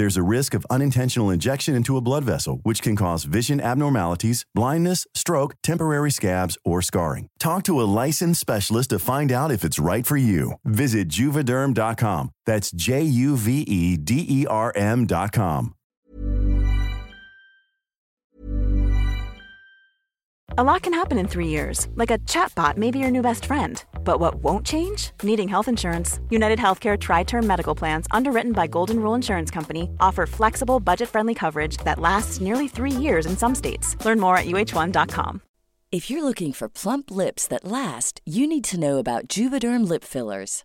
There's a risk of unintentional injection into a blood vessel, which can cause vision abnormalities, blindness, stroke, temporary scabs, or scarring. Talk to a licensed specialist to find out if it's right for you. Visit juvederm.com. That's J U V E D E R M.com. A lot can happen in three years, like a chatbot may be your new best friend. But what won't change? Needing health insurance. United Healthcare Tri Term Medical Plans, underwritten by Golden Rule Insurance Company, offer flexible, budget friendly coverage that lasts nearly three years in some states. Learn more at uh1.com. If you're looking for plump lips that last, you need to know about Juvederm lip fillers.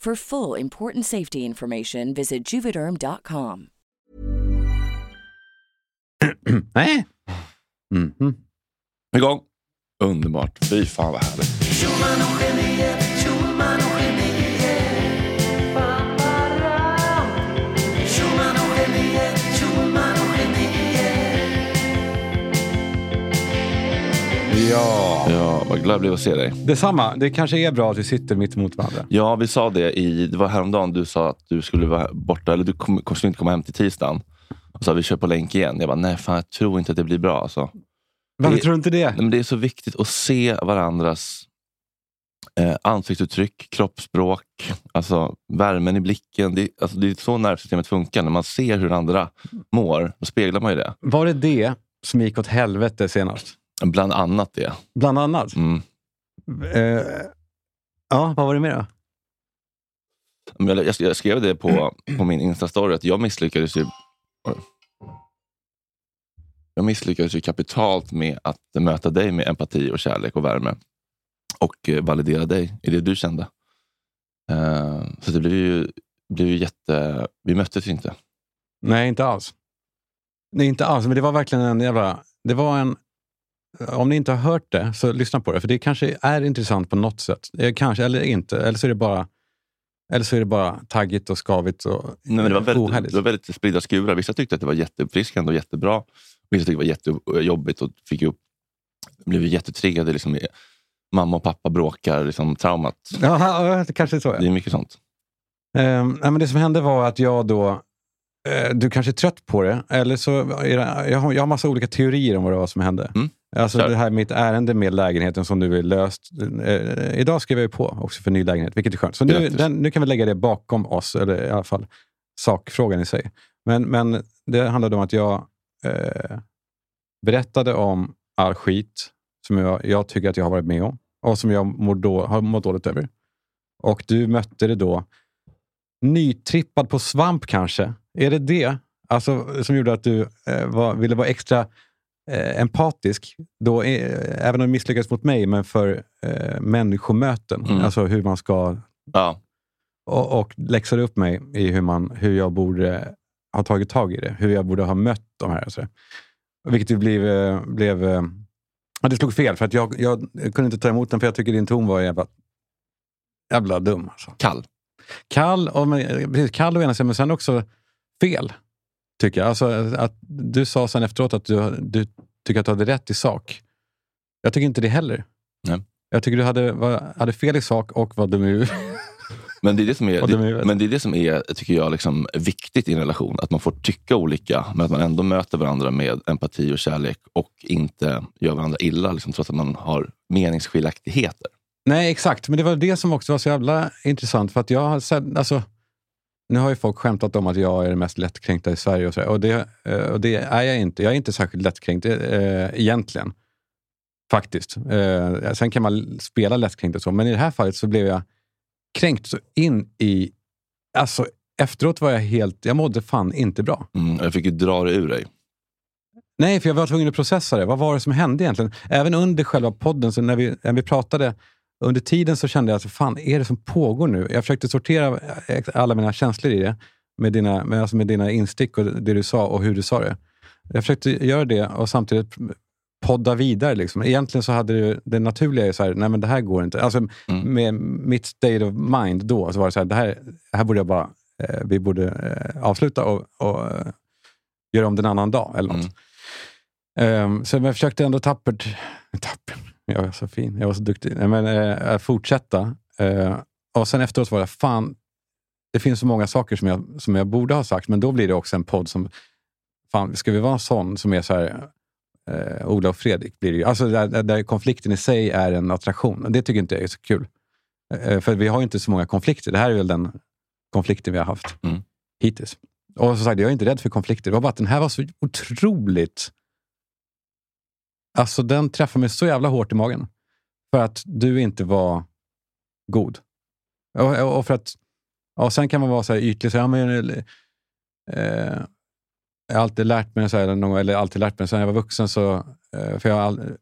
For full important safety information, visit juvederm.com. Nej. Mhm. Igång. Underbart. Fy fan vad härligt. Ja. Ja, vad glad jag blev att se dig. Detsamma. Det kanske är bra att vi sitter mitt emot varandra. Ja, vi sa det i... Det var häromdagen du sa att du skulle vara borta, eller du kom, skulle inte komma hem till tisdagen. Och sa vi kör på länk igen. Jag bara, nej fan jag tror inte att det blir bra. Alltså. Varför Det- tror du inte det? Nej, men det är så viktigt att se varandras eh, ansiktsuttryck, kroppsspråk, alltså värmen i blicken. Det, alltså, det är så nervsystemet funkar. När man ser hur andra mår, då speglar man ju det. Var det det som gick åt helvete senast? Bland annat det. Bland annat? Mm. Eh, ja, vad var det mer då? Jag, skrev det på, på min Insta-story att jag misslyckades ju jag misslyckades ju kapitalt med att möta dig med empati och kärlek och värme. Och eh, validera dig i det du kände. Eh, så det blev ju, blev ju jätte... Vi möttes ju inte. Nej, inte alls. Nej, inte alls. Men det var verkligen en jävla... Det var en... Om ni inte har hört det, så lyssna på det. För det kanske är intressant på något sätt. Eh, Kanske, eller inte. Eller så är det bara, eller så är det bara taggigt och skavigt och Nej, men det, var väldigt, ohärligt. det var väldigt spridda skurar. Vissa tyckte att det var jätteuppfriskande och jättebra. Vissa tyckte det var jättejobbigt och fick upp, blev jättetriggade. Liksom, mamma och pappa bråkar, liksom, traumat. Ja, ja, det kanske är så. Ja. Det är mycket sånt. Nej, men det som hände var att jag då... eh, du kanske är trött på det. Eller så är det, jag, har, jag har massa olika teorier om vad det var som hände. Mm. Alltså Kör. det här mitt ärende med lägenheten som nu är löst. Eh, idag skrev jag ju på också för ny lägenhet, vilket är skönt. Så nu, den, nu kan vi lägga det bakom oss, eller i alla fall sakfrågan i sig. Men, men det handlade om att jag eh, berättade om all skit som jag, jag tycker att jag har varit med om och som jag mår då, har mått dåligt över. Och du mötte det då nytrippad på svamp kanske. Är det det alltså, som gjorde att du eh, var, ville vara extra eh, empatisk? Då, eh, även om du misslyckades mot mig, men för eh, människomöten. Mm. Alltså hur man ska... Ja. Och, och läxade upp mig i hur, man, hur jag borde ha tagit tag i det. Hur jag borde ha mött de här. Så. Vilket ju blev... eh, blev eh, ja, det slog fel, för att jag, jag kunde inte ta emot den, för jag tycker din ton var jävla, jävla dum. Alltså. Kall. Kall, och, men, precis, kall å ena sidan, men sen också fel. Tycker jag. Alltså, att du sa sen efteråt att du, du tycker att du hade rätt i sak. Jag tycker inte det heller. Nej. Jag tycker du hade, var, hade fel i sak och var dum i. Men det är det som är, det, men det är, det som är tycker jag, liksom, viktigt i en relation. Att man får tycka olika, men att man ändå möter varandra med empati och kärlek och inte gör varandra illa, liksom, trots att man har meningsskiljaktigheter. Nej, exakt. Men det var det som också var så jävla intressant. För att jag har sett, alltså, nu har ju folk skämtat om att jag är den mest lättkränkta i Sverige. Och, så, och, det, eh, och det är jag inte. Jag är inte särskilt lättkränkt eh, egentligen. Faktiskt. Eh, sen kan man spela lättkränkt och så, men i det här fallet så blev jag kränkt så in i... Alltså, efteråt var jag helt... Jag mådde fan inte bra. Mm, jag fick ju dra det ur dig. Nej, för jag var tvungen att processa det. Vad var det som hände egentligen? Även under själva podden, så när, vi, när vi pratade, under tiden så kände jag att fan är det som pågår nu? Jag försökte sortera alla mina känslor i det med dina, med, alltså med dina instick och det du sa och hur du sa det. Jag försökte göra det och samtidigt podda vidare. Liksom. Egentligen så hade det, det naturliga är så här, nej men det här går inte. Alltså, Med mitt state of mind då så var det så här, det här, här borde jag bara, eh, vi borde eh, avsluta och, och eh, göra om den en annan dag. Eller något. Ehm, så jag försökte ändå tappert, tappert, jag var så fin, jag var så duktig, Nej, men, eh, fortsätta. Eh, och sen efteråt var det, fan, det finns så många saker som jag, som jag borde ha sagt, men då blir det också en podd som, fan, ska vi vara en sån som är så här, eh, Ola och Fredrik blir det ju. Alltså där, där- konflikten i sig är en attraktion. Det tycker inte jag är så kul. Eh, för vi har ju inte så många konflikter. Det här är väl den konflikten vi har haft Mm. hittills. Och som sagt, jag är inte rädd för konflikter. Det var bara att den här var så otroligt... Alltså den träffade mig så jävla hårt i magen. För att du inte var god. Och, och för att... Och sen kan man vara så här ytlig. Så, här, men, eh, eh, jag har alltid lärt mig, så här, eller, någon, eller alltid lärt mig, sen jag var vuxen så... Eh, för jag har all,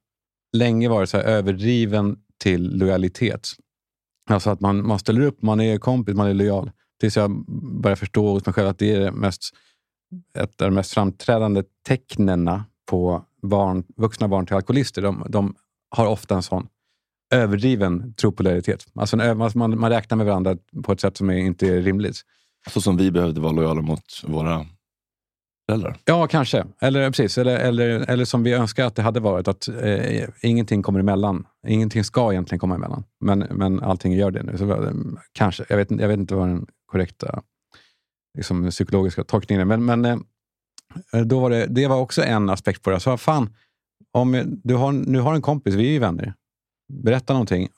länge varit så här, överdriven till lojalitet. Alltså att man, man ställer upp, man är kompis, man är lojal. Tills jag börjar förstå hos mig själv att det är det mest, ett av de mest framträdande tecknena på barn, vuxna barn till alkoholister. De, de har ofta en sån överdriven tro på lojalitet. Alltså en, ö- man, man räknar med varandra på ett sätt som är, inte är rimligt. Så som vi behövde vara lojala mot våra föräldrar. Ja, kanske. Eller, precis. Eller, eller, eller som vi önskar att det hade varit, att eh, ingenting kommer emellan. Ingenting ska egentligen komma emellan, men, men allting gör det nu. Så, eh, kanske. Jag vet, inte- jag vet inte vad den korrekta liksom, psykologiska tolkningen är, men, men eh, då var det, det var också en aspekt på det. Jag sa, fan, om du har, nu har en kompis, vi är ju vänner, berätta någonting.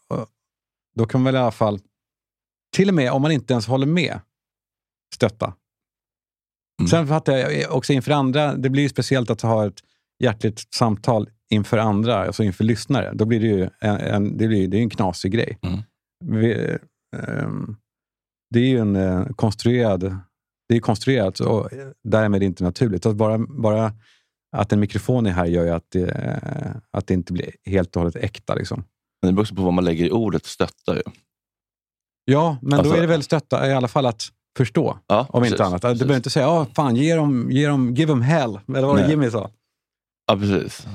Då kan man väl i alla fall, till och med om man inte ens håller med, stötta. Mm. Sen fattar jag också inför andra, det blir ju speciellt att ha ett hjärtligt samtal inför andra, alltså inför lyssnare. Då blir det ju en, en, det blir, det är en knasig grej. Mm. Vi, ehm, det är ju en eh, konstruerad, det är konstruerat och därmed inte naturligt. Att bara, bara att en mikrofon är här gör ju att det, att det inte blir helt och hållet äkta. Liksom. Men det beror också på vad man lägger i ordet stötta. Ju. Ja, men Alltså- då är det väl stötta i alla fall att förstå. Ja, Om precis, inte annat. Du precis. behöver inte säga, oh, fan, ge dem, ge dem, give them hell. Eller vad Nej. Jimmy sa? Ja, precis.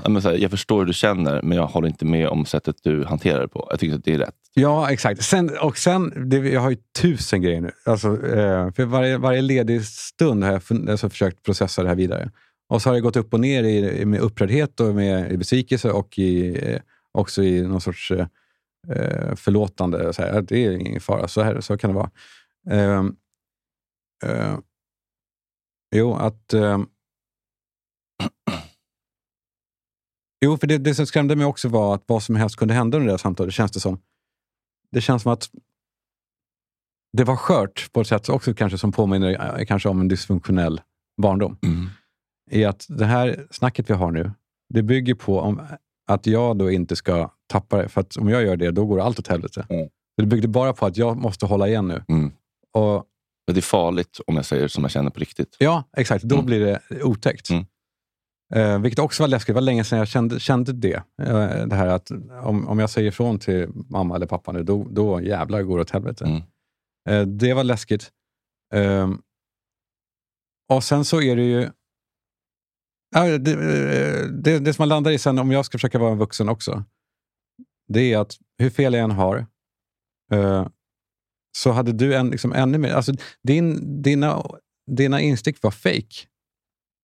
Jag förstår hur du känner, men jag håller inte med om sättet du hanterar det på. Jag tycker att det är rätt. Ja, exakt. Sen, och sen, det, jag har ju tusen grejer nu. Alltså, eh, för varje, varje ledig stund har jag fun- alltså, försökt processa det här vidare. Och så har det gått upp och ner i, med upprördhet och med i besvikelse och i, eh, också i någon sorts eh, eh förlåtande. Så här, det är ingen fara, så, här, så kan det vara. Ehm, eh, jo, att... Ehm, jo, för det, det som skrämde mig också var att vad som helst kunde hända under det här samtalet, känns det som. Det känns som att det var skört på ett sätt också kanske som påminner eh, kanske om en dysfunktionell barndom. Mm. Är att det här snacket vi har nu, det bygger på om, att jag då inte ska tappa det. För att om jag gör det, då går allt åt helvete. Mm. Det byggde bara på att jag måste hålla igen nu. Mm. Och Det är farligt om jag säger som jag känner på riktigt. Ja, exakt. Då Mm. blir det otäckt. Mm. Eh, vilket också var läskigt. Det var länge sedan jag kände, kände det. Eh, det här att om, om jag säger ifrån till mamma eller pappa nu, då, då jävlar går det åt helvete. Mm. Eh, det var läskigt. Ehm, och sen så är det ju... Ja, det, eh, det, det som man landar i sen, om jag ska försöka vara en vuxen också, det är att hur fel jag än har, eh, så hade du en, liksom, ännu mer... Alltså, din, dina, dina instick var fake.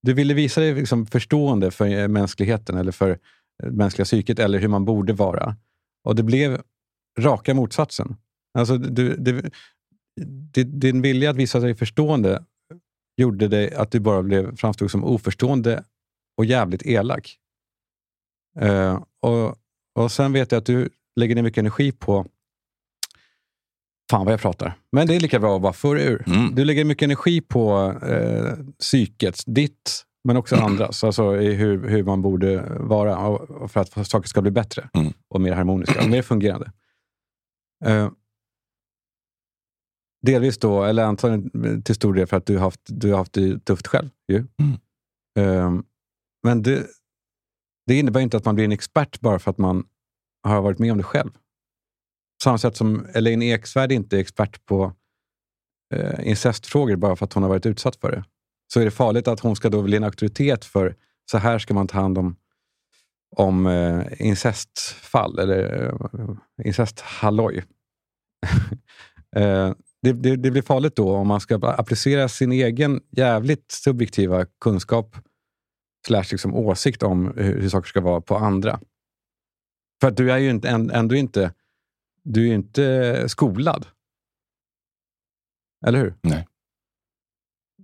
Du ville visa dig liksom, förstående för eh, mänskligheten eller för eh, mänskliga psyket eller hur man borde vara. Och det blev raka motsatsen. Alltså, du, du, din vilja att visa sig förstående gjorde det att du bara blev, framstod som oförstående och jävligt elak. Uh, och, och sen vet jag att du lägger ner mycket energi på Fan vad jag pratar. Men det är lika bra att bara föra ur. Mm. Du lägger mycket energi på eh, psyket, ditt men också andras. Alltså i hur, hur man borde vara och, för att saker ska bli bättre Mm. och mer harmoniska och mer fungerande. Eh, delvis då, eller antagligen till stor del för att du har haft, du har haft det tufft själv. Ju. Mm. Eh, men det, det innebär inte att man blir en expert bara för att man har varit med om det själv. Samma sätt som Elaine Eksvärd inte är expert på eh, incestfrågor bara för att hon har varit utsatt för det. Så är det farligt att hon ska då bli en auktoritet för så här ska man ta hand om, om eh, incestfall eller eh, incesthalloj. eh, det, det, det blir farligt då om man ska applicera sin egen jävligt subjektiva kunskap slash liksom åsikt om hur, hur saker ska vara på andra. För att du är ju inte, ändå inte, du är ju inte skolad. Eller hur? Nej.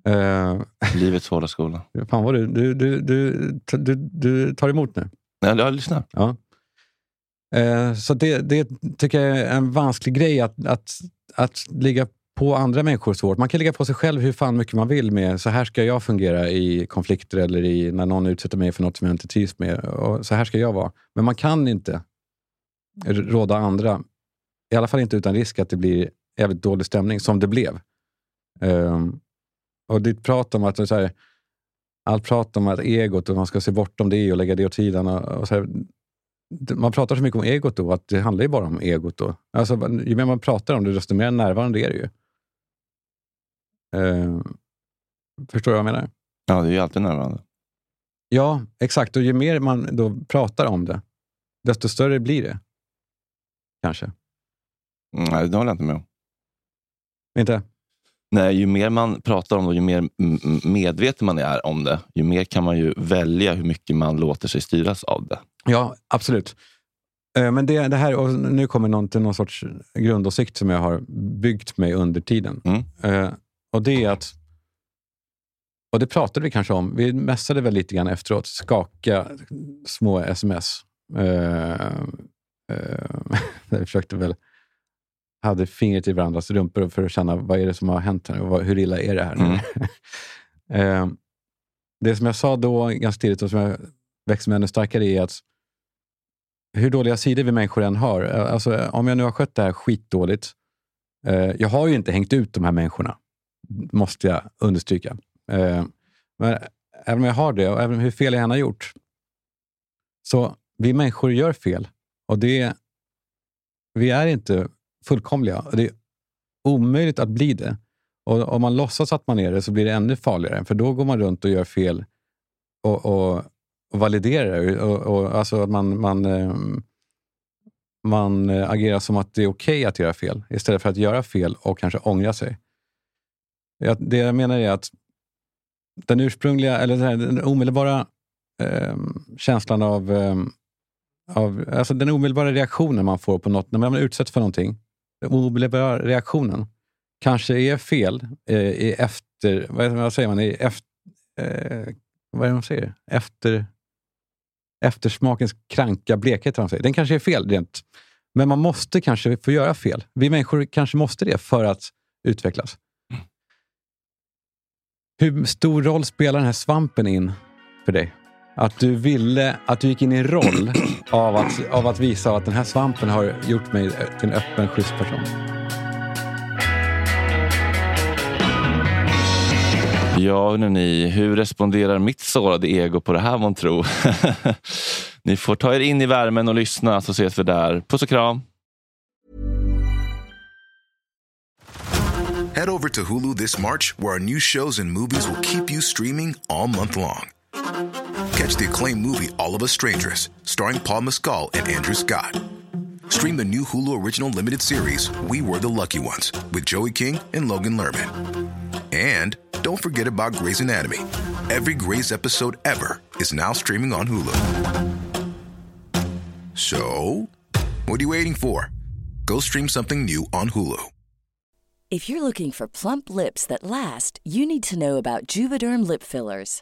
Eh, Livets hårda skola. fan vad du, du, du, du, du, du tar emot nu. Ja, jag lyssnar. Ja. Eh, så det, det tycker jag är en vansklig grej att, att, att ligga på andra människor svårt. Man kan ligga på sig själv hur fan mycket man vill med så här ska jag fungera i konflikter eller i, när någon utsätter mig för något som jag inte trivs med. Och så här ska jag vara. Men man kan inte råda andra, i alla fall inte utan risk att det blir jävligt dålig stämning, som det blev. Ehm, och ditt prat om att så här, allt prat om att egot och man ska se bortom det och lägga det åt sidan. Och, och så här, man pratar så mycket om egot då, att det handlar ju bara om egot då. Alltså, ju mer man pratar om det, desto mer närvarande är det ju. Eh, förstår du vad jag menar? Ja, det är ju alltid närvarande. Ja, exakt. Och ju mer man då pratar om det, desto större blir det. Kanske. Nej, det håller jag inte med om. Inte? Nej, ju mer man pratar om det och ju mer medveten man är om det, ju mer kan man ju välja hur mycket man låter sig styras av det. Ja, absolut. Eh, Men det, det här, och nu kommer någon till någon sorts grundåsikt som jag har byggt mig under tiden. Mm. Eh, och det är att, och det pratade vi kanske om, vi mässade väl lite grann efteråt, skaka små sms. Eh, eh, vi försökte väl, hade fingret i varandras rumpor för att känna vad är det som har hänt här och hur illa är det här? Mm. eh, det som jag sa då ganska tidigt och som jag växte med ännu starkare är att hur dåliga sidor vi människor än har. eh, Alltså, om jag nu har skött det här skitdåligt. Eh, jag har ju inte hängt ut de här människorna, måste jag understryka. Eh, men även om jag har det och även hur fel jag än har gjort. Så vi människor gör fel och det, vi är inte fullkomliga. Det är omöjligt att bli det. Och om man låtsas att man är det så blir det ännu farligare. För då går man runt och gör fel och, och, och validerar det. Och, och, alltså att man, man, eh, man agerar som att det är okej att göra fel istället för att göra fel och kanske ångra sig. Det jag menar är att den ursprungliga, eller den, här, den omedelbara eh, känslan av, eh, av alltså den omedelbara reaktionen man får på något, när man utsätts för någonting, omedelbara reaktionen kanske är fel eh, i efter, vad, vad säger man, i efter, eh, vad är det man säger? Efter, eftersmakens kranka blekhet. säger. Den kanske är fel rent, men man måste kanske få göra fel. Vi människor kanske måste det för att utvecklas. Hur stor roll spelar den här svampen in för dig? Att du ville, att du gick in i en roll av att, av att visa att den här svampen har gjort mig till en öppen, schysst person. Ja, ni, hur responderar mitt sårade ego på det här månntro? ni får ta er in i värmen och lyssna så ses vi där. Puss och kram! Head over to Hulu this March, where our new shows and movies will keep you streaming all month long. Catch the acclaimed movie All of Us Strangers, starring Paul Mescal and Andrew Scott. Stream the new Hulu original limited series We Were the Lucky Ones with Joey King and Logan Lerman. And don't forget about Grey's Anatomy. Every Grey's episode ever is now streaming on Hulu. So, what are you waiting for? Go stream something new on Hulu. If you're looking for plump lips that last, you need to know about Juvederm lip fillers.